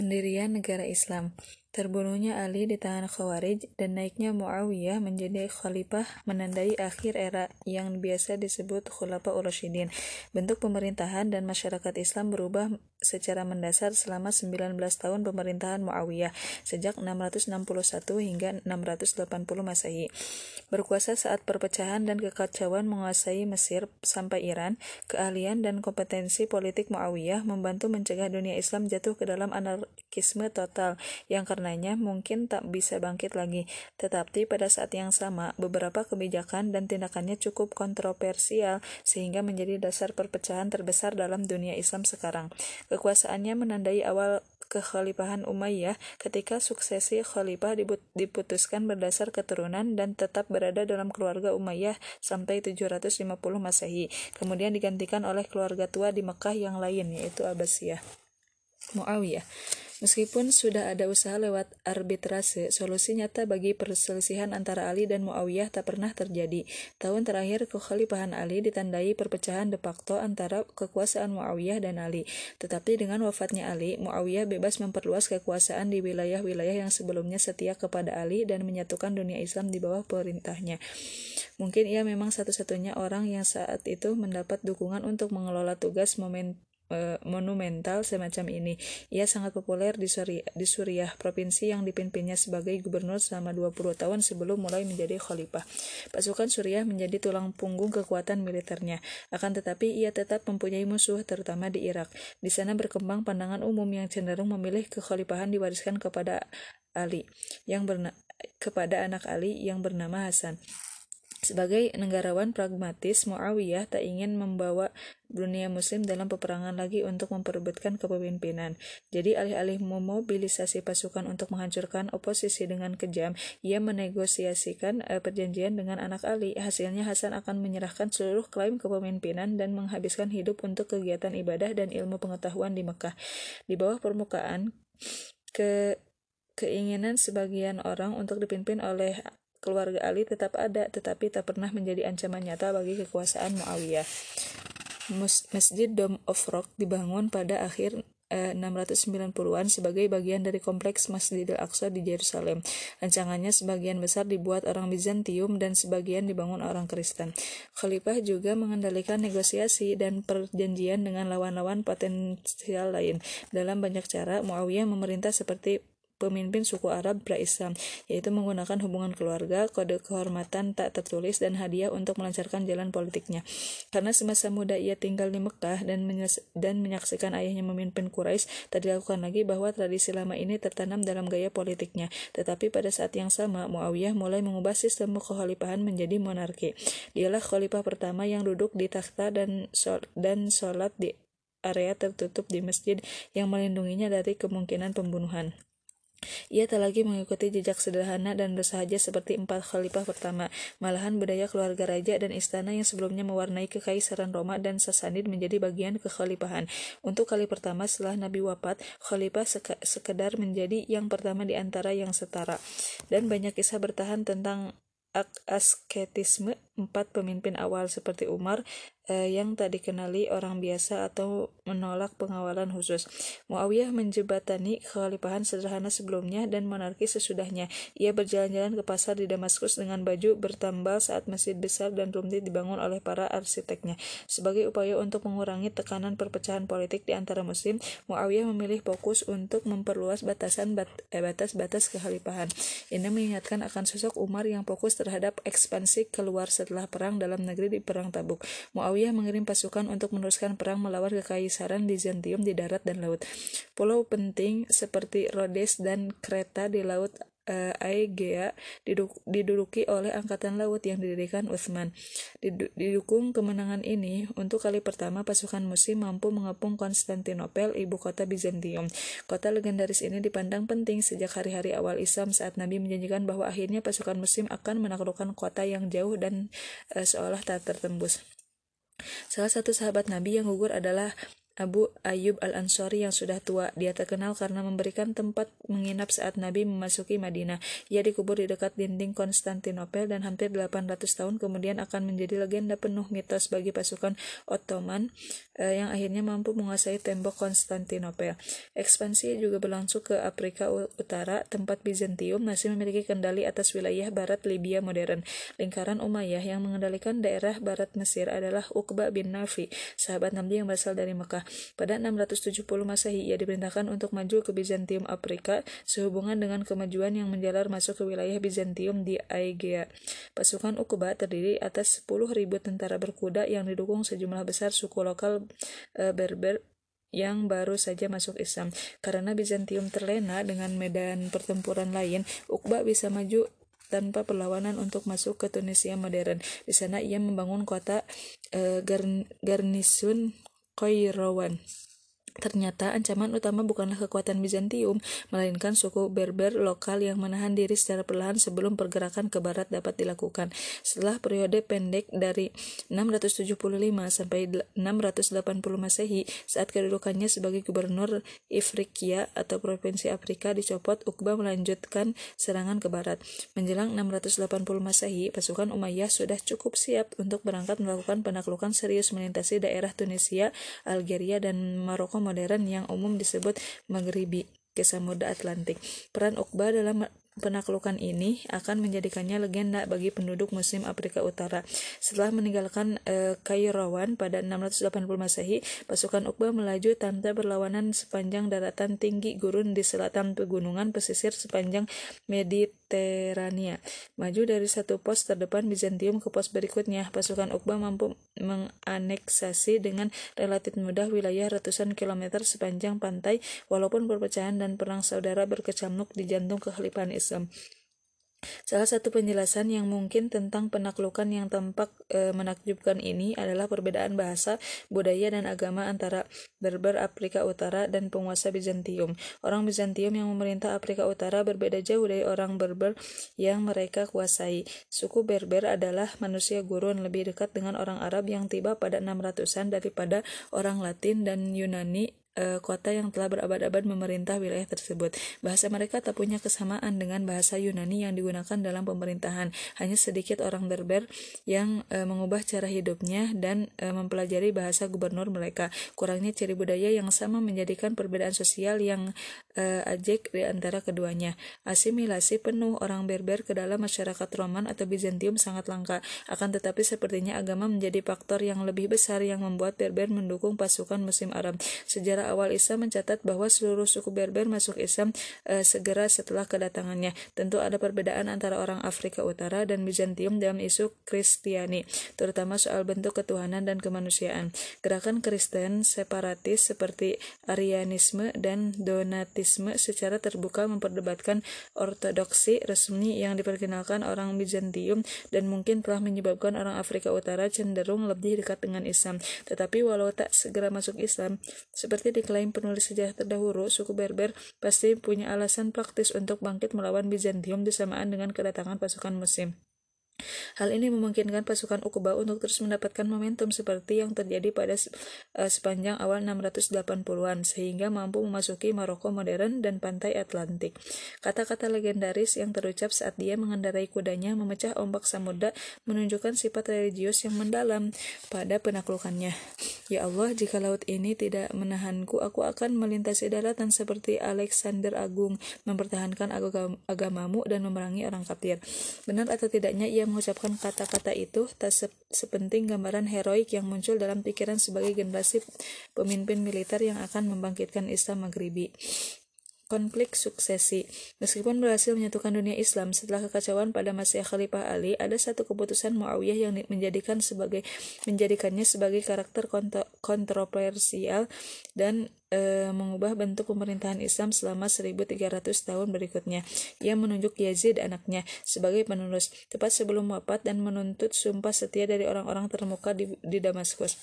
Pendirian negara Islam Terbunuhnya Ali di tangan Khawarij dan naiknya Muawiyah menjadi khalifah menandai akhir era yang biasa disebut Khulafa Urasyidin. Bentuk pemerintahan dan masyarakat Islam berubah secara mendasar selama 19 tahun pemerintahan Muawiyah sejak 661 hingga 680 Masehi. Berkuasa saat perpecahan dan kekacauan menguasai Mesir sampai Iran, keahlian dan kompetensi politik Muawiyah membantu mencegah dunia Islam jatuh ke dalam anarkisme total yang karenanya mungkin tak bisa bangkit lagi. Tetapi pada saat yang sama, beberapa kebijakan dan tindakannya cukup kontroversial sehingga menjadi dasar perpecahan terbesar dalam dunia Islam sekarang. Kekuasaannya menandai awal kekhalifahan Umayyah ketika suksesi khalifah diputuskan berdasar keturunan dan tetap berada dalam keluarga Umayyah sampai 750 Masehi. Kemudian digantikan oleh keluarga tua di Mekah yang lain yaitu Abbasiyah. Muawiyah Meskipun sudah ada usaha lewat arbitrase, solusi nyata bagi perselisihan antara Ali dan Muawiyah tak pernah terjadi. Tahun terakhir kekhalifahan Ali ditandai perpecahan de facto antara kekuasaan Muawiyah dan Ali. Tetapi dengan wafatnya Ali, Muawiyah bebas memperluas kekuasaan di wilayah-wilayah yang sebelumnya setia kepada Ali dan menyatukan dunia Islam di bawah perintahnya. Mungkin ia memang satu-satunya orang yang saat itu mendapat dukungan untuk mengelola tugas momen Eh, monumental semacam ini. Ia sangat populer di Suriah, di Suriah, provinsi yang dipimpinnya sebagai gubernur selama 20 tahun sebelum mulai menjadi khalifah. Pasukan Suriah menjadi tulang punggung kekuatan militernya. Akan tetapi ia tetap mempunyai musuh terutama di Irak. Di sana berkembang pandangan umum yang cenderung memilih kekhalifahan diwariskan kepada Ali yang berna kepada anak Ali yang bernama Hasan. Sebagai negarawan pragmatis, Muawiyah tak ingin membawa dunia muslim dalam peperangan lagi untuk memperebutkan kepemimpinan. Jadi alih-alih memobilisasi pasukan untuk menghancurkan oposisi dengan kejam, ia menegosiasikan uh, perjanjian dengan anak Ali. Hasilnya Hasan akan menyerahkan seluruh klaim kepemimpinan dan menghabiskan hidup untuk kegiatan ibadah dan ilmu pengetahuan di Mekah. Di bawah permukaan, ke keinginan sebagian orang untuk dipimpin oleh keluarga Ali tetap ada, tetapi tak pernah menjadi ancaman nyata bagi kekuasaan Muawiyah. Masjid Dome of Rock dibangun pada akhir eh, 690-an sebagai bagian dari kompleks Masjidil Aqsa di Yerusalem. Rancangannya sebagian besar dibuat orang Bizantium dan sebagian dibangun orang Kristen. Khalifah juga mengendalikan negosiasi dan perjanjian dengan lawan-lawan potensial lain. Dalam banyak cara, Muawiyah memerintah seperti pemimpin suku Arab pra-Islam, yaitu menggunakan hubungan keluarga, kode kehormatan tak tertulis, dan hadiah untuk melancarkan jalan politiknya. Karena semasa muda ia tinggal di Mekah dan, dan menyaksikan ayahnya memimpin Quraisy, tak dilakukan lagi bahwa tradisi lama ini tertanam dalam gaya politiknya. Tetapi pada saat yang sama, Muawiyah mulai mengubah sistem kekhalifahan menjadi monarki. Dialah khalifah pertama yang duduk di takhta dan sol dan sholat di area tertutup di masjid yang melindunginya dari kemungkinan pembunuhan. Ia tak lagi mengikuti jejak sederhana dan bersahaja seperti empat khalifah pertama. Malahan budaya keluarga raja dan istana yang sebelumnya mewarnai kekaisaran Roma dan Sasanid menjadi bagian kekhalifahan. Untuk kali pertama setelah Nabi wafat, khalifah sekedar menjadi yang pertama di antara yang setara. Dan banyak kisah bertahan tentang asketisme empat pemimpin awal seperti Umar eh, yang tak dikenali orang biasa atau menolak pengawalan khusus. Muawiyah menjebatani kekhalifahan sederhana sebelumnya dan monarki sesudahnya. Ia berjalan-jalan ke pasar di Damaskus dengan baju bertambal saat masjid besar dan rumit dibangun oleh para arsiteknya. Sebagai upaya untuk mengurangi tekanan perpecahan politik di antara muslim, Muawiyah memilih fokus untuk memperluas batasan bat, eh, batas-batas kekhalifahan. Ini mengingatkan akan sosok Umar yang fokus terhadap ekspansi keluar setelah perang dalam negeri di Perang Tabuk. Muawiyah mengirim pasukan untuk meneruskan perang melawan kekaisaran Bizantium di darat dan laut. Pulau penting seperti Rhodes dan Kreta di laut uh, Aegea diduduki oleh angkatan laut yang didirikan Utsman. Didukung kemenangan ini, untuk kali pertama pasukan Muslim mampu mengepung Konstantinopel, ibu kota Bizantium. Kota legendaris ini dipandang penting sejak hari-hari awal Islam saat Nabi menjanjikan bahwa akhirnya pasukan Muslim akan menaklukkan kota yang jauh dan uh, seolah tak tertembus. Salah satu sahabat Nabi yang gugur adalah Abu Ayyub Al-Ansari yang sudah tua. Dia terkenal karena memberikan tempat menginap saat Nabi memasuki Madinah. Ia dikubur di dekat dinding Konstantinopel dan hampir 800 tahun kemudian akan menjadi legenda penuh mitos bagi pasukan Ottoman eh, yang akhirnya mampu menguasai tembok Konstantinopel. Ekspansi juga berlangsung ke Afrika Utara, tempat Bizantium masih memiliki kendali atas wilayah barat Libya modern. Lingkaran Umayyah yang mengendalikan daerah barat Mesir adalah Uqba bin Nafi, sahabat Nabi yang berasal dari Mekah. Pada 670 Masehi, ia diperintahkan untuk maju ke Bizantium Afrika sehubungan dengan kemajuan yang menjalar masuk ke wilayah Bizantium di Aegea. Pasukan Uqba terdiri atas 10.000 tentara berkuda yang didukung sejumlah besar suku lokal e, Berber yang baru saja masuk Islam. Karena Bizantium terlena dengan medan pertempuran lain, Uqba bisa maju tanpa perlawanan untuk masuk ke Tunisia modern. Di sana ia membangun kota uh, garnisun Koirawan. Ternyata ancaman utama bukanlah kekuatan Bizantium, melainkan suku Berber lokal yang menahan diri secara perlahan sebelum pergerakan ke barat dapat dilakukan. Setelah periode pendek dari 675 sampai 680 Masehi, saat kedudukannya sebagai gubernur Ifriqiya atau provinsi Afrika dicopot, Uqba melanjutkan serangan ke barat. Menjelang 680 Masehi, pasukan Umayyah sudah cukup siap untuk berangkat melakukan penaklukan serius melintasi daerah Tunisia, Algeria, dan Maroko modern yang umum disebut Maghribi ke Samudra Atlantik. Peran Uqba dalam penaklukan ini akan menjadikannya legenda bagi penduduk Muslim Afrika Utara. Setelah meninggalkan e, pada 680 Masehi, pasukan Uqba melaju tanpa berlawanan sepanjang daratan tinggi gurun di selatan pegunungan pesisir sepanjang Mediterania. Maju dari satu pos terdepan Bizantium ke pos berikutnya, pasukan Uqba mampu menganeksasi dengan relatif mudah wilayah ratusan kilometer sepanjang pantai walaupun perpecahan dan perang saudara berkecamuk di jantung kekhalifahan Islam. Salah satu penjelasan yang mungkin tentang penaklukan yang tampak e, menakjubkan ini adalah perbedaan bahasa, budaya, dan agama antara Berber Afrika Utara dan penguasa Bizantium. Orang Bizantium yang memerintah Afrika Utara berbeda jauh dari orang Berber yang mereka kuasai. Suku Berber adalah manusia gurun lebih dekat dengan orang Arab yang tiba pada 600-an daripada orang Latin dan Yunani uh, kota yang telah berabad-abad memerintah wilayah tersebut. Bahasa mereka tak punya kesamaan dengan bahasa Yunani yang digunakan dalam pemerintahan. Hanya sedikit orang Berber yang uh, mengubah cara hidupnya dan uh, mempelajari bahasa gubernur mereka. Kurangnya ciri budaya yang sama menjadikan perbedaan sosial yang uh, ajek di antara keduanya. Asimilasi penuh orang Berber ke dalam masyarakat Roman atau Bizantium sangat langka. Akan tetapi sepertinya agama menjadi faktor yang lebih besar yang membuat Berber mendukung pasukan musim Arab. Sejarah sejarah awal Islam mencatat bahwa seluruh suku Berber masuk Islam e, segera setelah kedatangannya. Tentu ada perbedaan antara orang Afrika Utara dan Bizantium dalam isu Kristiani, terutama soal bentuk ketuhanan dan kemanusiaan. Gerakan Kristen separatis seperti Arianisme dan Donatisme secara terbuka memperdebatkan ortodoksi resmi yang diperkenalkan orang Bizantium dan mungkin telah menyebabkan orang Afrika Utara cenderung lebih dekat dengan Islam. Tetapi walau tak segera masuk Islam, seperti diklaim penulis sejarah terdahulu, suku Berber pasti punya alasan praktis untuk bangkit melawan Bizantium bersamaan dengan kedatangan pasukan Muslim. Hal ini memungkinkan pasukan Uqba untuk terus mendapatkan momentum seperti yang terjadi pada uh, sepanjang awal 680-an sehingga mampu memasuki Maroko modern dan pantai Atlantik. Kata-kata legendaris yang terucap saat dia mengendarai kudanya memecah ombak samudra menunjukkan sifat religius yang mendalam pada penaklukannya. Ya Allah, jika laut ini tidak menahanku, aku akan melintasi daratan seperti Alexander Agung, mempertahankan agamamu dan memerangi orang kafir. Benar atau tidaknya ia mengucapkan kata-kata itu tak sepenting gambaran heroik yang muncul dalam pikiran sebagai generasi pemimpin militer yang akan membangkitkan Islam Maghribi konflik suksesi. Meskipun berhasil menyatukan dunia Islam setelah kekacauan pada masa Khalifah Ali, ada satu keputusan Muawiyah yang menjadikan sebagai menjadikannya sebagai karakter kontroversial dan e, mengubah bentuk pemerintahan Islam selama 1300 tahun berikutnya. Ia menunjuk Yazid anaknya sebagai penerus tepat sebelum wafat dan menuntut sumpah setia dari orang-orang termuka di, di Damaskus.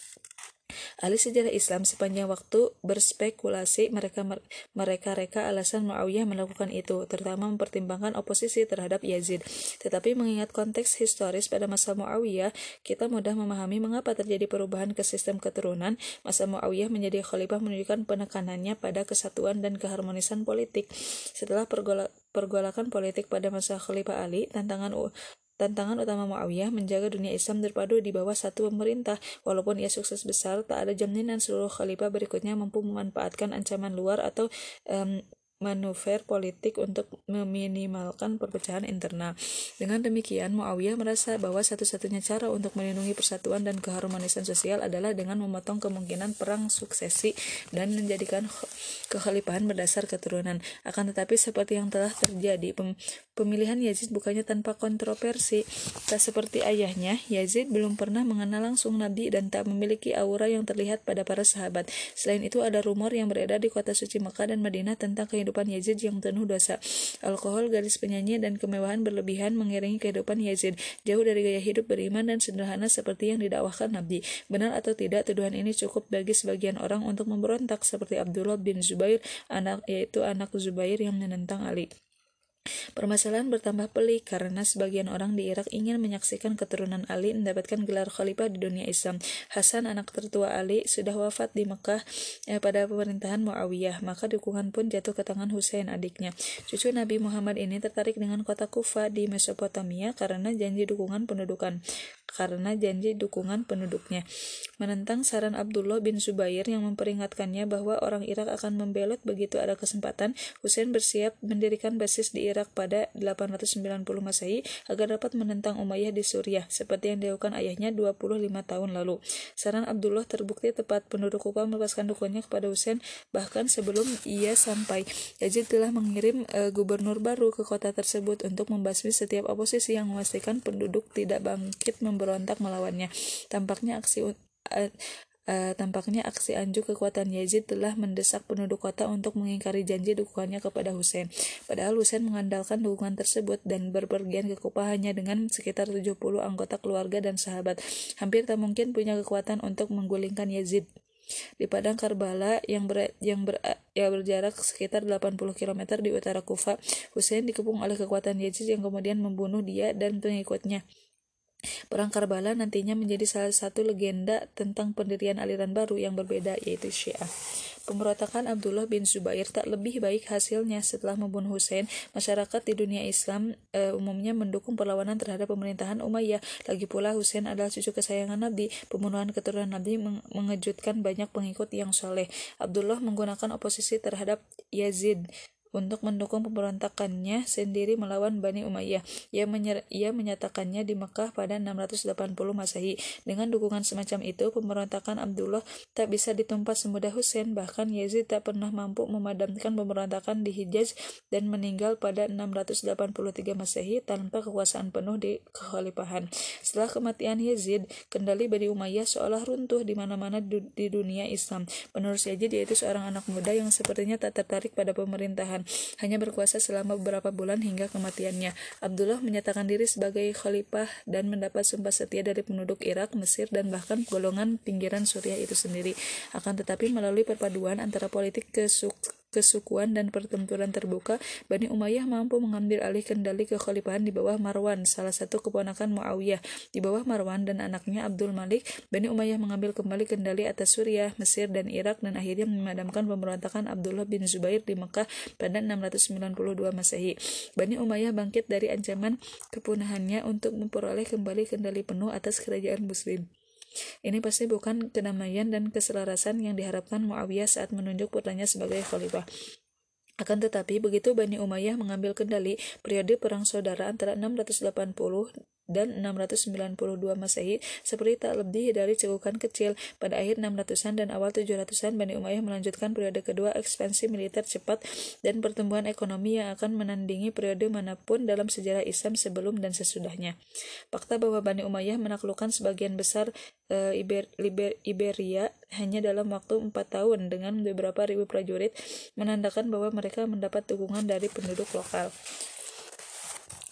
Ahli sejarah Islam sepanjang waktu berspekulasi mereka mereka reka alasan Muawiyah melakukan itu, terutama mempertimbangkan oposisi terhadap Yazid. Tetapi mengingat konteks historis pada masa Muawiyah, kita mudah memahami mengapa terjadi perubahan ke sistem keturunan. Masa Muawiyah menjadi khalifah menunjukkan penekanannya pada kesatuan dan keharmonisan politik. Setelah pergolakan politik pada masa Khalifah Ali, tantangan Tantangan utama Muawiyah menjaga dunia Islam terpadu di bawah satu pemerintah. Walaupun ia sukses besar, tak ada jaminan seluruh khalifah berikutnya mampu memanfaatkan ancaman luar atau um, manuver politik untuk meminimalkan perpecahan internal. Dengan demikian, Muawiyah merasa bahwa satu-satunya cara untuk melindungi persatuan dan keharmonisan sosial adalah dengan memotong kemungkinan perang suksesi dan menjadikan kekhalifahan berdasar keturunan. Akan tetapi seperti yang telah terjadi, pemilihan Yazid bukannya tanpa kontroversi. Tak seperti ayahnya, Yazid belum pernah mengenal langsung Nabi dan tak memiliki aura yang terlihat pada para sahabat. Selain itu ada rumor yang beredar di kota suci Mekah dan Madinah tentang kehidupan Yazid yang penuh dosa. Alkohol, gadis penyanyi, dan kemewahan berlebihan mengiringi kehidupan Yazid, jauh dari gaya hidup beriman dan sederhana seperti yang didakwahkan Nabi. Benar atau tidak, tuduhan ini cukup bagi sebagian orang untuk memberontak seperti Abdullah bin Zubair, anak yaitu anak Zubair yang menentang Ali. Permasalahan bertambah pelik karena sebagian orang di Irak ingin menyaksikan keturunan Ali mendapatkan gelar khalifah di dunia Islam. Hasan, anak tertua Ali, sudah wafat di Mekah eh, pada pemerintahan Muawiyah, maka dukungan pun jatuh ke tangan Husain adiknya. Cucu Nabi Muhammad ini tertarik dengan kota Kufa di Mesopotamia karena janji dukungan pendudukan karena janji dukungan penduduknya. Menentang saran Abdullah bin Zubair yang memperingatkannya bahwa orang Irak akan membelot begitu ada kesempatan, Husain bersiap mendirikan basis di Irak pada 890 Masehi agar dapat menentang Umayyah di Suriah, seperti yang dilakukan ayahnya 25 tahun lalu. Saran Abdullah terbukti tepat, penduduk Kufa melepaskan dukungannya kepada Husain bahkan sebelum ia sampai. Yazid telah mengirim uh, gubernur baru ke kota tersebut untuk membasmi setiap oposisi yang memastikan penduduk tidak bangkit memberontak melawannya. Tampaknya aksi uh, tampaknya aksi anjuk kekuatan Yazid telah mendesak penduduk kota untuk mengingkari janji dukungannya kepada Hussein. Padahal Hussein mengandalkan dukungan tersebut dan berpergian ke Kufa hanya dengan sekitar 70 anggota keluarga dan sahabat. Hampir tak mungkin punya kekuatan untuk menggulingkan Yazid. Di padang Karbala yang ber, yang ber, ya berjarak sekitar 80 km di utara Kufa, Hussein dikepung oleh kekuatan Yazid yang kemudian membunuh dia dan pengikutnya. Perang Karbala nantinya menjadi salah satu legenda tentang pendirian aliran baru yang berbeda yaitu Syiah. Pemberontakan Abdullah bin Zubair tak lebih baik hasilnya setelah membunuh Hussein. Masyarakat di dunia Islam e, umumnya mendukung perlawanan terhadap pemerintahan Umayyah. Lagi pula Hussein adalah cucu kesayangan Nabi. Pembunuhan keturunan Nabi mengejutkan banyak pengikut yang soleh. Abdullah menggunakan oposisi terhadap Yazid untuk mendukung pemberontakannya sendiri melawan Bani Umayyah. Ia, menyer ia menyatakannya di Mekah pada 680 Masehi. Dengan dukungan semacam itu, pemberontakan Abdullah tak bisa ditumpas semudah Hussein. Bahkan Yazid tak pernah mampu memadamkan pemberontakan di Hijaz dan meninggal pada 683 Masehi tanpa kekuasaan penuh di kekhalifahan. Setelah kematian Yazid, kendali Bani Umayyah seolah runtuh di mana-mana di dunia Islam. Penerus Yazid yaitu seorang anak muda yang sepertinya tak tertarik pada pemerintahan hanya berkuasa selama beberapa bulan hingga kematiannya. Abdullah menyatakan diri sebagai khalifah dan mendapat sumpah setia dari penduduk Irak, Mesir, dan bahkan golongan pinggiran Suriah itu sendiri. Akan tetapi melalui perpaduan antara politik kesuk kesukuan dan pertempuran terbuka, Bani Umayyah mampu mengambil alih kendali kekhalifahan di bawah Marwan, salah satu keponakan Muawiyah. Di bawah Marwan dan anaknya Abdul Malik, Bani Umayyah mengambil kembali kendali atas Suriah, Mesir, dan Irak dan akhirnya memadamkan pemberontakan Abdullah bin Zubair di Mekah pada 692 Masehi. Bani Umayyah bangkit dari ancaman kepunahannya untuk memperoleh kembali kendali penuh atas kerajaan Muslim. Ini pasti bukan kedamaian dan keselarasan yang diharapkan Muawiyah saat menunjuk putranya sebagai khalifah. Akan tetapi, begitu Bani Umayyah mengambil kendali, periode perang saudara antara 680 dan 692 Masehi seperti tak lebih dari cekukan kecil. Pada akhir 600-an dan awal 700-an Bani Umayyah melanjutkan periode kedua ekspansi militer cepat dan pertumbuhan ekonomi yang akan menandingi periode mana pun dalam sejarah Islam sebelum dan sesudahnya. Fakta bahwa Bani Umayyah menaklukkan sebagian besar e, Iber, Liber, Iberia hanya dalam waktu 4 tahun dengan beberapa ribu prajurit menandakan bahwa mereka mendapat dukungan dari penduduk lokal.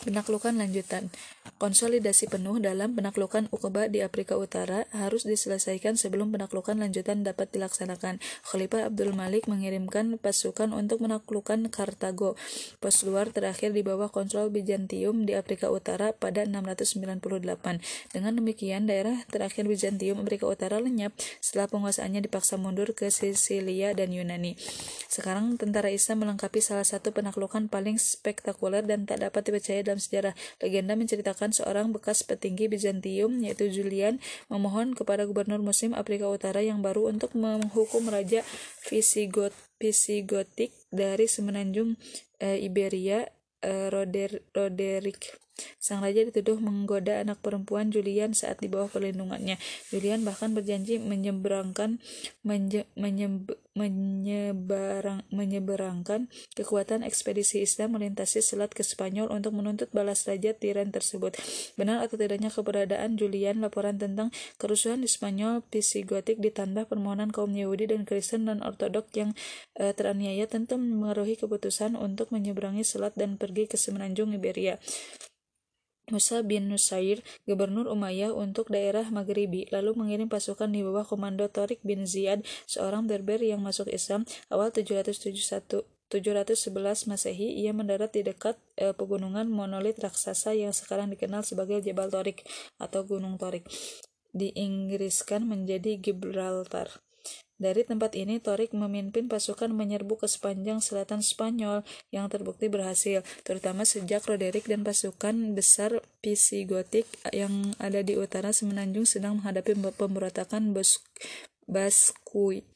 Penaklukan lanjutan Konsolidasi penuh dalam penaklukan Uqba di Afrika Utara harus diselesaikan sebelum penaklukan lanjutan dapat dilaksanakan. Khalifah Abdul Malik mengirimkan pasukan untuk menaklukkan Kartago, pos luar terakhir di bawah kontrol Bizantium di Afrika Utara pada 698. Dengan demikian, daerah terakhir Bizantium Afrika Utara lenyap setelah penguasaannya dipaksa mundur ke Sisilia dan Yunani. Sekarang tentara Islam melengkapi salah satu penaklukan paling spektakuler dan tak dapat dipercaya dalam sejarah. Legenda menceritakan seorang bekas petinggi Bizantium yaitu Julian memohon kepada gubernur muslim Afrika Utara yang baru untuk menghukum raja Visigot Visigotik dari semenanjung e, Iberia e, Roder Roderick Sang raja dituduh menggoda anak perempuan Julian saat di bawah perlindungannya. Julian bahkan berjanji menyeberangkan menye, menyeb, menyeberang, menyeberangkan kekuatan ekspedisi Islam melintasi selat ke Spanyol untuk menuntut balas raja tiran tersebut. Benar atau tidaknya keberadaan Julian, laporan tentang kerusuhan di Spanyol Visigotik ditambah permohonan kaum Yahudi dan Kristen dan Ortodok yang uh, teraniaya tentu mengaruhi keputusan untuk menyeberangi selat dan pergi ke semenanjung Iberia. Musa bin Nusair, gubernur Umayyah untuk daerah Maghribi, lalu mengirim pasukan di bawah komando Torik bin Ziyad, seorang Berber yang masuk Islam awal 771 711 Masehi, ia mendarat di dekat eh, pegunungan monolit raksasa yang sekarang dikenal sebagai Jabal Torik atau Gunung Torik. Diinggriskan menjadi Gibraltar. Dari tempat ini, Torik memimpin pasukan menyerbu ke sepanjang selatan Spanyol yang terbukti berhasil, terutama sejak Roderick dan pasukan besar Visigotik yang ada di utara semenanjung sedang menghadapi pemberontakan Baskui.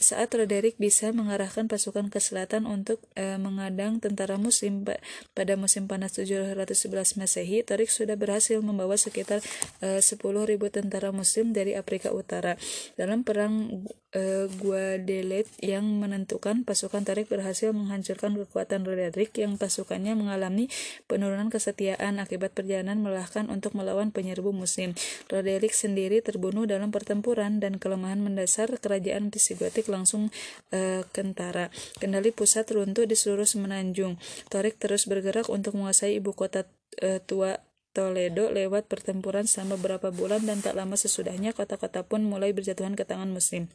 Saat Roderick bisa mengarahkan pasukan ke selatan untuk e, mengadang tentara Muslim pada musim panas 711 Masehi, Torik sudah berhasil membawa sekitar e, 10.000 tentara Muslim dari Afrika Utara. Dalam perang e, Guadeloupe yang menentukan, pasukan Torik berhasil menghancurkan kekuatan Roderick yang pasukannya mengalami penurunan kesetiaan akibat perjalanan melelahkan untuk melawan penyerbu Muslim. Roderick sendiri terbunuh dalam pertempuran dan kelemahan mendasar kerajaan Visigotik langsung uh, kentara. Kendali pusat runtuh di seluruh semenanjung. Torik terus bergerak untuk menguasai ibu kota uh, tua Toledo lewat pertempuran selama beberapa bulan dan tak lama sesudahnya kota-kota pun mulai berjatuhan ke tangan muslim.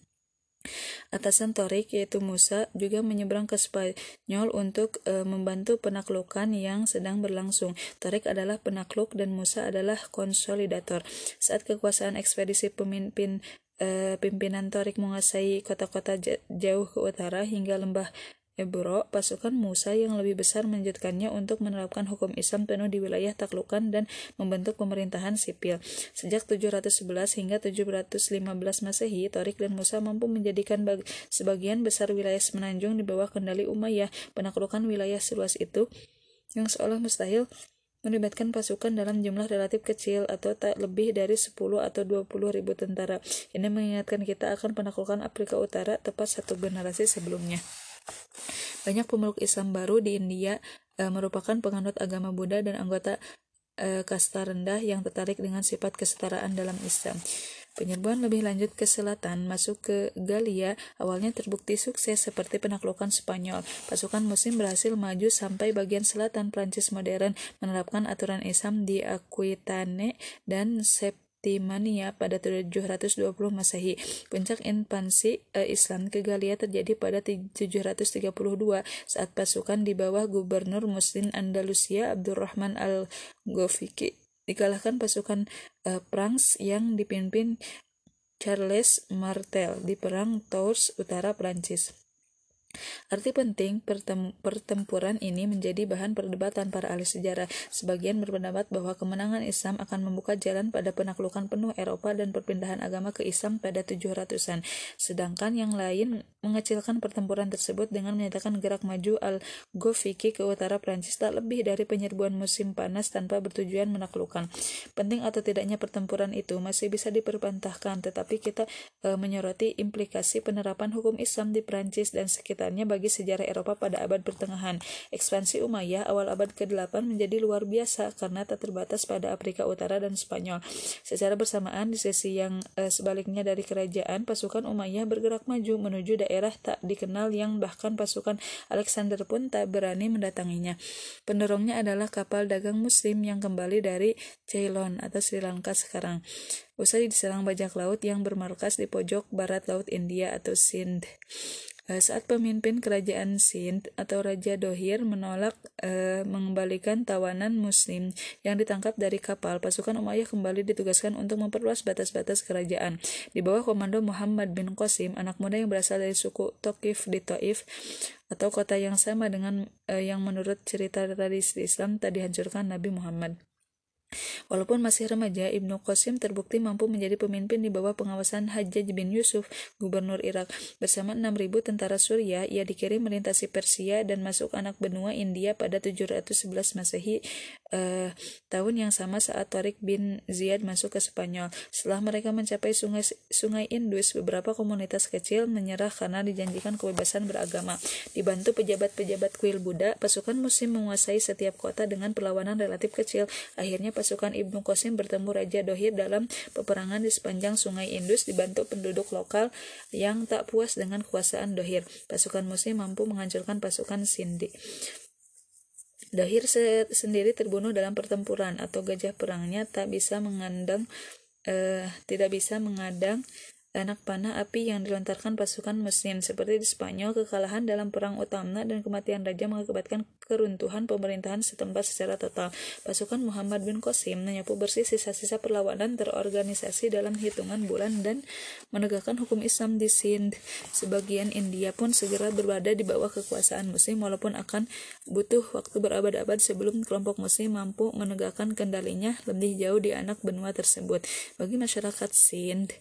Atasan Torik yaitu Musa juga menyeberang ke Spanyol untuk e, membantu penaklukan yang sedang berlangsung. Torik adalah penakluk dan Musa adalah konsolidator. Saat kekuasaan ekspedisi pemimpin e, pimpinan Torik menguasai kota-kota jauh ke utara hingga lembah Ebro, pasukan Musa yang lebih besar melanjutkannya untuk menerapkan hukum Islam penuh di wilayah taklukan dan membentuk pemerintahan sipil. Sejak 711 hingga 715 Masehi, Torik dan Musa mampu menjadikan sebagian besar wilayah semenanjung di bawah kendali Umayyah. Penaklukan wilayah seluas itu yang seolah mustahil melibatkan pasukan dalam jumlah relatif kecil atau tak lebih dari 10 atau 20 ribu tentara. Ini mengingatkan kita akan penaklukan Afrika Utara tepat satu generasi sebelumnya. Banyak pemeluk Islam baru di India e, merupakan penganut agama Buddha dan anggota e, kasta rendah yang tertarik dengan sifat kesetaraan dalam Islam. Penyerbuan lebih lanjut ke selatan, masuk ke Galia, awalnya terbukti sukses seperti penaklukan Spanyol. Pasukan Muslim berhasil maju sampai bagian selatan Prancis modern, menerapkan aturan Islam di Aquitaine dan Sep Timania pada 720 Masehi. Puncak invasi eh, Islam ke Galia terjadi pada 732 saat pasukan di bawah gubernur Muslim Andalusia Abdurrahman al-Gofiki dikalahkan pasukan uh, Prancis yang dipimpin Charles Martel di Perang Tours Utara Prancis. Arti penting pertempuran ini menjadi bahan perdebatan para ahli sejarah. Sebagian berpendapat bahwa kemenangan Islam akan membuka jalan pada penaklukan penuh Eropa dan perpindahan agama ke Islam pada 700-an. Sedangkan yang lain mengecilkan pertempuran tersebut dengan menyatakan gerak maju Al-Gofiki ke utara Prancis tak lebih dari penyerbuan musim panas tanpa bertujuan menaklukkan. Penting atau tidaknya pertempuran itu masih bisa diperbantahkan, tetapi kita e, menyoroti implikasi penerapan hukum Islam di Prancis dan sekitar kelahirannya bagi sejarah Eropa pada abad pertengahan. Ekspansi Umayyah awal abad ke-8 menjadi luar biasa karena tak terbatas pada Afrika Utara dan Spanyol. Secara bersamaan di sisi yang eh, sebaliknya dari kerajaan, pasukan Umayyah bergerak maju menuju daerah tak dikenal yang bahkan pasukan Alexander pun tak berani mendatanginya. Pendorongnya adalah kapal dagang muslim yang kembali dari Ceylon atau Sri Lanka sekarang. Usai diserang bajak laut yang bermarkas di pojok barat laut India atau Sindh. Eh, saat pemimpin kerajaan Sindh atau Raja Dohir menolak e, mengembalikan tawanan muslim yang ditangkap dari kapal, pasukan Umayyah kembali ditugaskan untuk memperluas batas-batas kerajaan. Di bawah komando Muhammad bin Qasim, anak muda yang berasal dari suku Tokif di Taif atau kota yang sama dengan e, yang menurut cerita tradisi Islam tak dihancurkan Nabi Muhammad. Walaupun masih remaja, Ibnu Qasim terbukti mampu menjadi pemimpin di bawah pengawasan Hajjaj bin Yusuf, gubernur Irak. Bersama 6.000 tentara Suriah, ia dikirim melintasi Persia dan masuk anak benua India pada 711 Masehi eh, tahun yang sama saat Tariq bin Ziyad masuk ke Spanyol. Setelah mereka mencapai sungai sungai Indus, beberapa komunitas kecil menyerah karena dijanjikan kebebasan beragama. Dibantu pejabat-pejabat kuil Buddha, pasukan muslim menguasai setiap kota dengan perlawanan relatif kecil. Akhirnya pasukan Ibnu Qasim bertemu Raja Dohir dalam peperangan di sepanjang sungai Indus dibantu penduduk lokal yang tak puas dengan kekuasaan Dohir. Pasukan muslim mampu menghancurkan pasukan Sindi. Dohir sendiri terbunuh dalam pertempuran atau gajah perangnya tak bisa mengandang eh, tidak bisa mengadang anak panah api yang dilontarkan pasukan muslim seperti di Spanyol kekalahan dalam perang utama dan kematian raja mengakibatkan keruntuhan pemerintahan setempat secara total. Pasukan Muhammad bin Qasim menyapu bersih sisa-sisa perlawanan terorganisasi dalam hitungan bulan dan menegakkan hukum Islam di Sindh. Sebagian India pun segera berada di bawah kekuasaan muslim walaupun akan butuh waktu berabad-abad sebelum kelompok muslim mampu menegakkan kendalinya lebih jauh di anak benua tersebut. Bagi masyarakat Sindh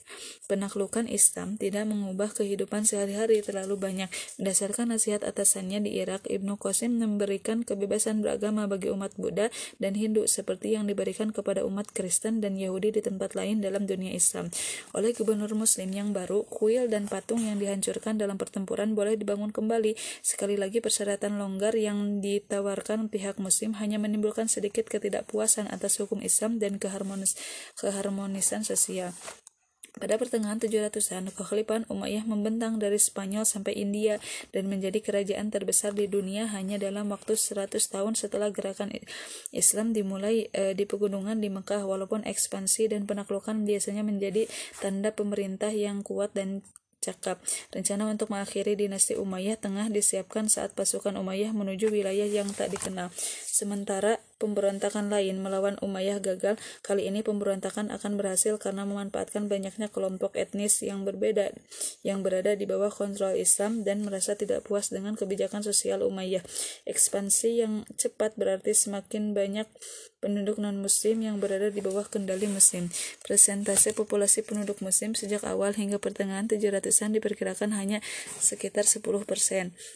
penakluk Penaklukan Islam tidak mengubah kehidupan sehari-hari terlalu banyak. Berdasarkan nasihat atasannya di Irak, Ibnu Qasim memberikan kebebasan beragama bagi umat Buddha dan Hindu seperti yang diberikan kepada umat Kristen dan Yahudi di tempat lain dalam dunia Islam. Oleh gubernur muslim yang baru, kuil dan patung yang dihancurkan dalam pertempuran boleh dibangun kembali. Sekali lagi persyaratan longgar yang ditawarkan pihak muslim hanya menimbulkan sedikit ketidakpuasan atas hukum Islam dan keharmonis keharmonisan sosial. Pada pertengahan 700-an, kekhalifahan Umayyah membentang dari Spanyol sampai India dan menjadi kerajaan terbesar di dunia hanya dalam waktu 100 tahun setelah gerakan Islam dimulai e, di pegunungan di Mekah. Walaupun ekspansi dan penaklukan biasanya menjadi tanda pemerintah yang kuat dan cakap. Rencana untuk mengakhiri dinasti Umayyah tengah disiapkan saat pasukan Umayyah menuju wilayah yang tak dikenal. Sementara pemberontakan lain melawan Umayyah gagal, kali ini pemberontakan akan berhasil karena memanfaatkan banyaknya kelompok etnis yang berbeda yang berada di bawah kontrol Islam dan merasa tidak puas dengan kebijakan sosial Umayyah. Ekspansi yang cepat berarti semakin banyak penduduk non-muslim yang berada di bawah kendali muslim. Presentase populasi penduduk muslim sejak awal hingga pertengahan 700-an diperkirakan hanya sekitar 10%.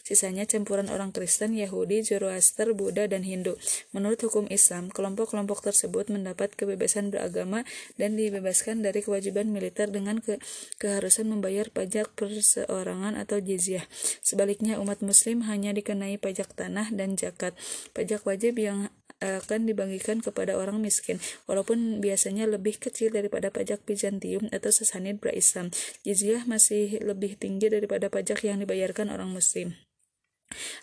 Sisanya campuran orang Kristen, Yahudi, Zoroaster, Buddha, dan Hindu. Menurut hukum Islam, kelompok-kelompok tersebut mendapat kebebasan beragama dan dibebaskan dari kewajiban militer dengan ke keharusan membayar pajak perseorangan atau jizyah. Sebaliknya, umat muslim hanya dikenai pajak tanah dan zakat. Pajak wajib yang akan dibagikan kepada orang miskin, walaupun biasanya lebih kecil daripada pajak Bizantium atau Sasanid pra-Islam. Jizyah masih lebih tinggi daripada pajak yang dibayarkan orang muslim.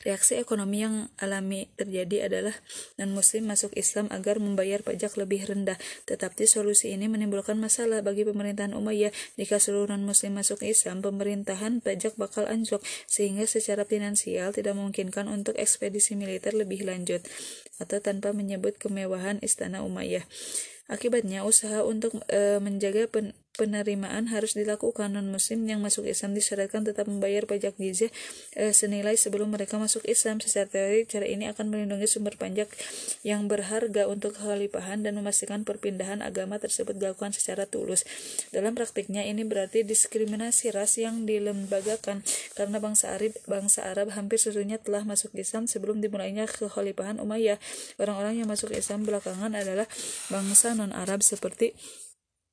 Reaksi ekonomi yang alami terjadi adalah non-muslim masuk Islam agar membayar pajak lebih rendah. Tetapi solusi ini menimbulkan masalah bagi pemerintahan Umayyah. Jika seluruh non-muslim masuk Islam, pemerintahan pajak bakal anjlok sehingga secara finansial tidak memungkinkan untuk ekspedisi militer lebih lanjut atau tanpa menyebut kemewahan istana Umayyah. Akibatnya, usaha untuk e, menjaga pen, penerimaan harus dilakukan non-muslim yang masuk Islam disyaratkan tetap membayar pajak jizyah e, senilai sebelum mereka masuk Islam. Secara teori, cara ini akan melindungi sumber pajak yang berharga untuk kekhalifahan dan memastikan perpindahan agama tersebut dilakukan secara tulus. Dalam praktiknya, ini berarti diskriminasi ras yang dilembagakan karena bangsa Arab, bangsa Arab hampir seluruhnya telah masuk Islam sebelum dimulainya kekhalifahan Umayyah. Orang-orang yang masuk Islam belakangan adalah bangsa non-Arab seperti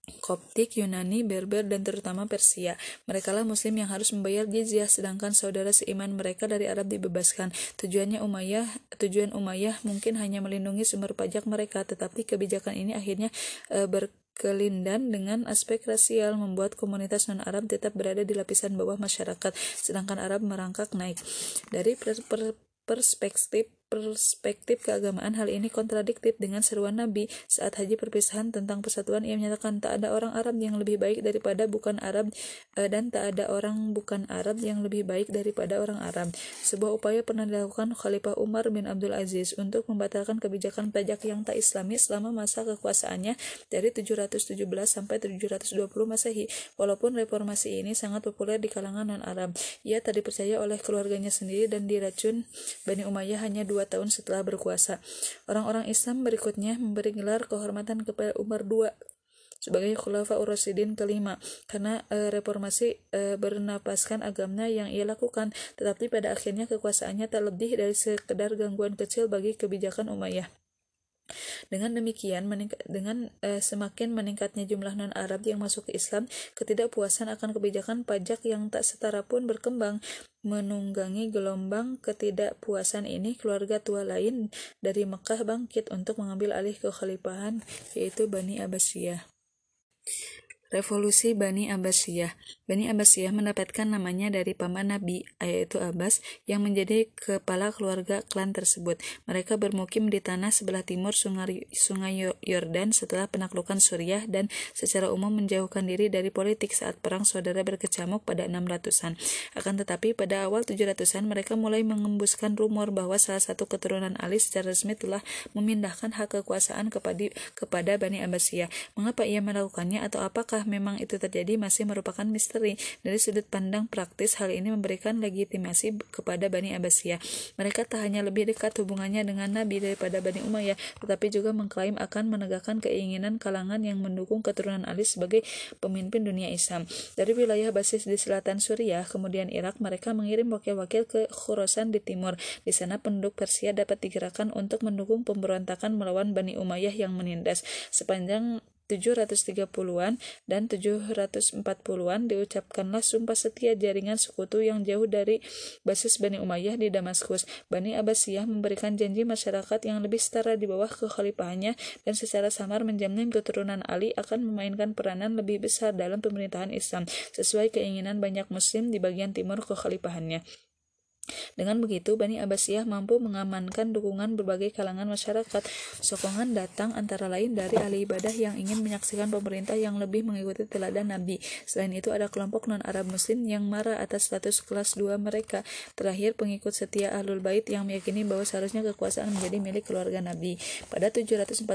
Koptik, Yunani, Berber, dan terutama Persia. Merekalah muslim yang harus membayar jizyah, sedangkan saudara seiman mereka dari Arab dibebaskan. Tujuannya Umayyah, tujuan Umayyah mungkin hanya melindungi sumber pajak mereka, tetapi kebijakan ini akhirnya e, berkelindan dengan aspek rasial, membuat komunitas non-Arab tetap berada di lapisan bawah masyarakat, sedangkan Arab merangkak naik. Dari per, per, perspektif perspektif keagamaan hal ini kontradiktif dengan seruan Nabi. Saat haji perpisahan tentang persatuan ia menyatakan tak ada orang Arab yang lebih baik daripada bukan Arab eh, dan tak ada orang bukan Arab yang lebih baik daripada orang Arab. Sebuah upaya pernah dilakukan Khalifah Umar bin Abdul Aziz untuk membatalkan kebijakan pajak yang tak islami selama masa kekuasaannya dari 717 sampai 720 Masehi. Walaupun reformasi ini sangat populer di kalangan non-Arab ia tak dipercaya oleh keluarganya sendiri dan diracun. Bani Umayyah hanya dua dua tahun setelah berkuasa. Orang-orang Islam berikutnya memberi gelar kehormatan kepada Umar II sebagai Khulafa Urasidin kelima karena e, reformasi e, bernapaskan agamanya yang ia lakukan tetapi pada akhirnya kekuasaannya tak lebih dari sekedar gangguan kecil bagi kebijakan Umayyah. Dengan demikian, dengan uh, semakin meningkatnya jumlah non-Arab yang masuk ke Islam, ketidakpuasan akan kebijakan pajak yang tak setara pun berkembang. Menunggangi gelombang ketidakpuasan ini, keluarga tua lain dari Mekah bangkit untuk mengambil alih kekhalifahan, yaitu Bani Abbasiyah. Revolusi Bani Abbasiyah Bani Abbasiyah mendapatkan namanya dari paman Nabi, yaitu Abbas, yang menjadi kepala keluarga klan tersebut. Mereka bermukim di tanah sebelah timur sungai, Yordan setelah penaklukan Suriah dan secara umum menjauhkan diri dari politik saat perang saudara berkecamuk pada 600-an. Akan tetapi pada awal 700-an mereka mulai mengembuskan rumor bahwa salah satu keturunan Ali secara resmi telah memindahkan hak kekuasaan kepada, kepada Bani Abbasiyah. Mengapa ia melakukannya atau Apakah memang itu terjadi masih merupakan misteri. Dari sudut pandang praktis, hal ini memberikan legitimasi kepada Bani Abbasiyah. Mereka tak hanya lebih dekat hubungannya dengan Nabi daripada Bani Umayyah, tetapi juga mengklaim akan menegakkan keinginan kalangan yang mendukung keturunan Ali sebagai pemimpin dunia Islam. Dari wilayah basis di selatan Suriah, kemudian Irak, mereka mengirim wakil-wakil ke Khurasan di timur. Di sana penduduk Persia dapat digerakkan untuk mendukung pemberontakan melawan Bani Umayyah yang menindas. Sepanjang 730-an dan 740-an diucapkanlah sumpah setia jaringan sekutu yang jauh dari basis Bani Umayyah di Damaskus. Bani Abbasiyah memberikan janji masyarakat yang lebih setara di bawah kekhalifahannya dan secara samar menjamin keturunan Ali akan memainkan peranan lebih besar dalam pemerintahan Islam sesuai keinginan banyak muslim di bagian timur kekhalifahannya. Dengan begitu, Bani Abbasiyah mampu mengamankan dukungan berbagai kalangan masyarakat. Sokongan datang antara lain dari ahli ibadah yang ingin menyaksikan pemerintah yang lebih mengikuti teladan Nabi. Selain itu, ada kelompok non-Arab Muslim yang marah atas status kelas 2 mereka. Terakhir, pengikut setia Ahlul Bait yang meyakini bahwa seharusnya kekuasaan menjadi milik keluarga Nabi. Pada 747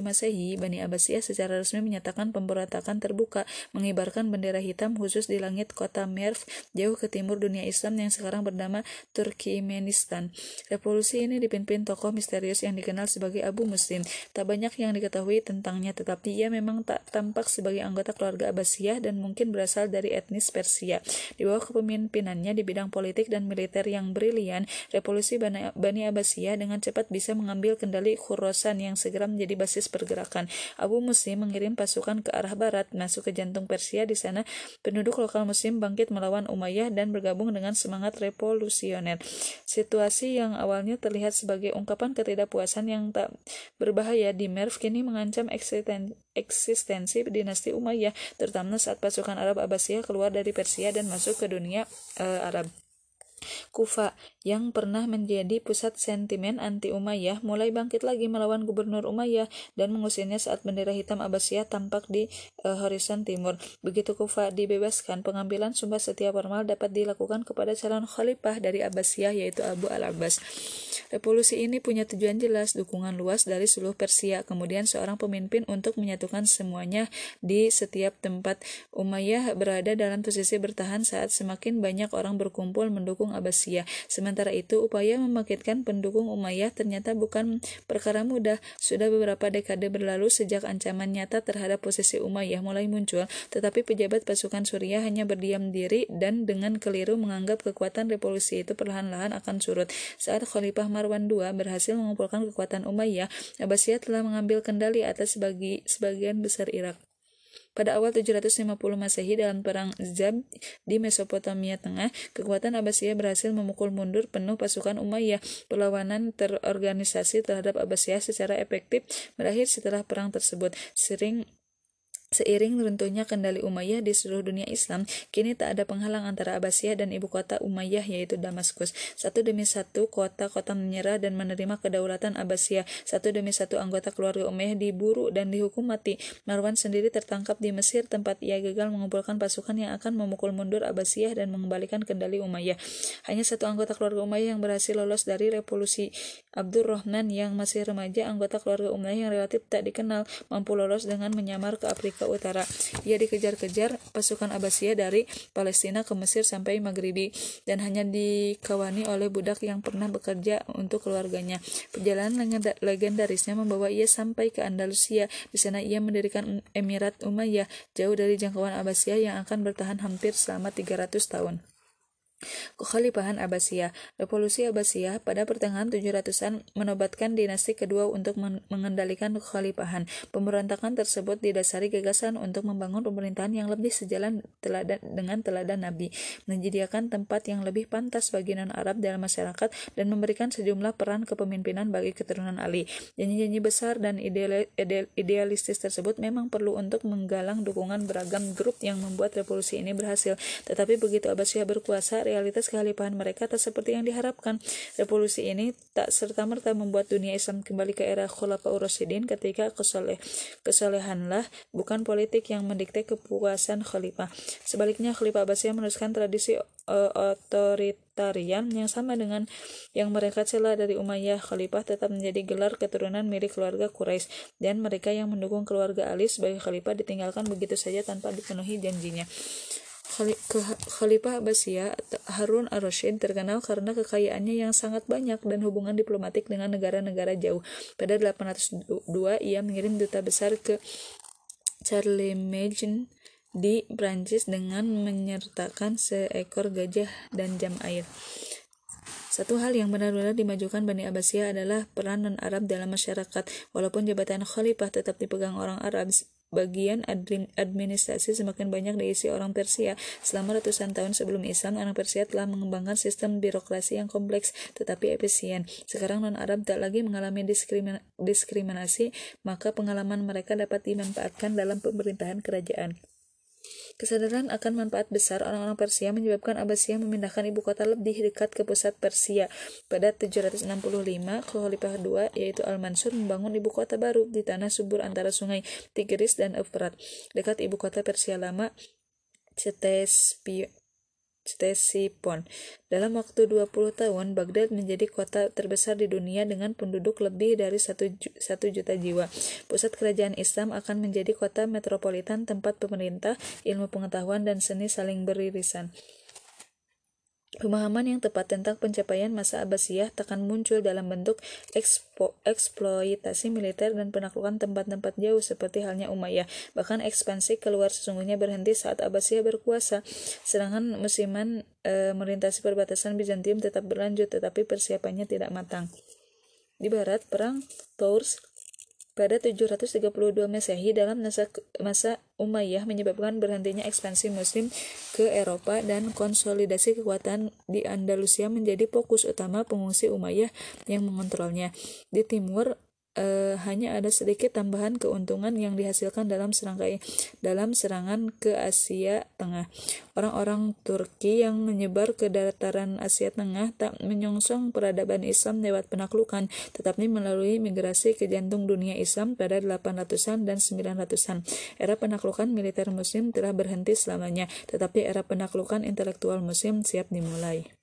Masehi, Bani Abbasiyah secara resmi menyatakan pemberontakan terbuka, mengibarkan bendera hitam khusus di langit kota Merv, jauh ke timur dunia Islam yang sekarang bernama Turkmenistan. Revolusi ini dipimpin tokoh misterius yang dikenal sebagai Abu Muslim. Tak banyak yang diketahui tentangnya, tetapi ia memang tak tampak sebagai anggota keluarga Abbasiyah dan mungkin berasal dari etnis Persia. Di bawah kepemimpinannya di bidang politik dan militer yang brilian, revolusi Bani, Bani Abbasiyah dengan cepat bisa mengambil kendali Khurasan yang segera menjadi basis pergerakan. Abu Muslim mengirim pasukan ke arah barat, masuk ke jantung Persia. Di sana, penduduk lokal Muslim bangkit melawan Umayyah dan bergabung dengan semangat revolusi Situasi yang awalnya terlihat sebagai ungkapan ketidakpuasan yang tak berbahaya di Merv kini mengancam eksistensi dinasti Umayyah, terutama saat pasukan Arab Abbasiyah keluar dari Persia dan masuk ke dunia uh, Arab. Kufa yang pernah menjadi pusat sentimen anti Umayyah mulai bangkit lagi melawan gubernur Umayyah dan mengusirnya saat bendera hitam Abbasiyah tampak di uh, horizon timur. Begitu Kufa dibebaskan, pengambilan sumpah setia formal dapat dilakukan kepada calon khalifah dari Abbasiyah yaitu Abu al-Abbas. Revolusi ini punya tujuan jelas, dukungan luas dari seluruh Persia, kemudian seorang pemimpin untuk menyatukan semuanya di setiap tempat. Umayyah berada dalam posisi bertahan saat semakin banyak orang berkumpul mendukung Abbasiyah. Sementara itu, upaya membangkitkan pendukung Umayyah ternyata bukan perkara mudah. Sudah beberapa dekade berlalu sejak ancaman nyata terhadap posisi Umayyah mulai muncul, tetapi pejabat pasukan Suriah hanya berdiam diri dan dengan keliru menganggap kekuatan revolusi itu perlahan-lahan akan surut. Saat Khalifah Marwan II berhasil mengumpulkan kekuatan Umayyah, Abbasiyah telah mengambil kendali atas sebagi, sebagian besar Irak. Pada awal 750 Masehi dalam perang Zab di Mesopotamia Tengah, kekuatan Abbasiyah berhasil memukul mundur penuh pasukan Umayyah. Perlawanan terorganisasi terhadap Abbasiyah secara efektif berakhir setelah perang tersebut. Sering Seiring runtuhnya kendali Umayyah di seluruh dunia Islam, kini tak ada penghalang antara Abbasiyah dan ibu kota Umayyah yaitu Damaskus. Satu demi satu kota-kota menyerah dan menerima kedaulatan Abbasiyah. Satu demi satu anggota keluarga Umayyah diburu dan dihukum mati. Marwan sendiri tertangkap di Mesir tempat ia gagal mengumpulkan pasukan yang akan memukul mundur Abbasiyah dan mengembalikan kendali Umayyah. Hanya satu anggota keluarga Umayyah yang berhasil lolos dari revolusi Abdurrahman yang masih remaja, anggota keluarga Umayyah yang relatif tak dikenal, mampu lolos dengan menyamar ke Afrika ke utara. Ia dikejar-kejar pasukan Abbasiyah dari Palestina ke Mesir sampai Maghribi dan hanya dikawani oleh budak yang pernah bekerja untuk keluarganya. Perjalanan legendarisnya membawa ia sampai ke Andalusia. Di sana ia mendirikan Emirat Umayyah jauh dari jangkauan Abbasiyah yang akan bertahan hampir selama 300 tahun. Kekhalifahan Abbasiyah Revolusi Abbasiyah pada pertengahan 700-an menobatkan dinasti kedua untuk mengendalikan kekhalifahan. Pemberontakan tersebut didasari gagasan untuk membangun pemerintahan yang lebih sejalan teladan, dengan teladan Nabi, menyediakan tempat yang lebih pantas bagi non-Arab dalam masyarakat, dan memberikan sejumlah peran kepemimpinan bagi keturunan Ali. Janji-janji besar dan ideal, ideal, idealistis tersebut memang perlu untuk menggalang dukungan beragam grup yang membuat revolusi ini berhasil. Tetapi begitu Abbasiyah berkuasa, realitas kekhalifahan mereka tak seperti yang diharapkan. Revolusi ini tak serta-merta membuat dunia Islam kembali ke era Khulafaur Rasyidin ketika kesoleh, kesolehanlah bukan politik yang mendikte kepuasan khalifah. Sebaliknya Khalifah Abbasiyah meneruskan tradisi uh, otoritarian yang sama dengan yang mereka celah dari Umayyah Khalifah tetap menjadi gelar keturunan milik keluarga Quraisy dan mereka yang mendukung keluarga Ali sebagai khalifah ditinggalkan begitu saja tanpa dipenuhi janjinya. Khalifah Abbasiyah Harun ar-Rasyid terkenal karena kekayaannya yang sangat banyak dan hubungan diplomatik dengan negara-negara jauh. Pada 802 ia mengirim duta besar ke Charlemagne di Prancis dengan menyertakan seekor gajah dan jam air. Satu hal yang benar-benar dimajukan Bani Abbasiyah adalah peran non-Arab dalam masyarakat. Walaupun jabatan khalifah tetap dipegang orang Arab, bagian administrasi semakin banyak diisi orang Persia. Selama ratusan tahun sebelum Islam, orang Persia telah mengembangkan sistem birokrasi yang kompleks tetapi efisien. Sekarang non-Arab tak lagi mengalami diskriminasi, maka pengalaman mereka dapat dimanfaatkan dalam pemerintahan kerajaan. Kesadaran akan manfaat besar orang-orang Persia menyebabkan Abbasiyah memindahkan ibu kota lebih dekat ke pusat Persia. Pada 765, Khalifah II yaitu Al-Mansur membangun ibu kota baru di tanah subur antara sungai Tigris dan Efrat, dekat ibu kota Persia lama Ctesiphon. Ctesiphon. Dalam waktu 20 tahun, Baghdad menjadi kota terbesar di dunia dengan penduduk lebih dari 1 juta jiwa. Pusat kerajaan Islam akan menjadi kota metropolitan tempat pemerintah, ilmu pengetahuan, dan seni saling beririsan. Pemahaman yang tepat tentang pencapaian masa Abbasiyah takkan muncul dalam bentuk ekspo, eksploitasi militer dan penaklukan tempat-tempat jauh seperti halnya Umayyah. Bahkan ekspansi keluar sesungguhnya berhenti saat Abbasiyah berkuasa. Serangan musiman e, melintasi perbatasan Bizantium tetap berlanjut tetapi persiapannya tidak matang. Di barat, perang Tours pada 732 Masehi dalam masa, masa Umayyah menyebabkan berhentinya ekspansi muslim ke Eropa dan konsolidasi kekuatan di Andalusia menjadi fokus utama pengungsi Umayyah yang mengontrolnya. Di timur uh, hanya ada sedikit tambahan keuntungan yang dihasilkan dalam serangkai dalam serangan ke Asia Tengah. Orang-orang Turki yang menyebar ke dataran Asia Tengah tak menyongsong peradaban Islam lewat penaklukan, tetapi melalui migrasi ke jantung dunia Islam pada 800-an dan 900-an. Era penaklukan militer muslim telah berhenti selamanya, tetapi era penaklukan intelektual muslim siap dimulai.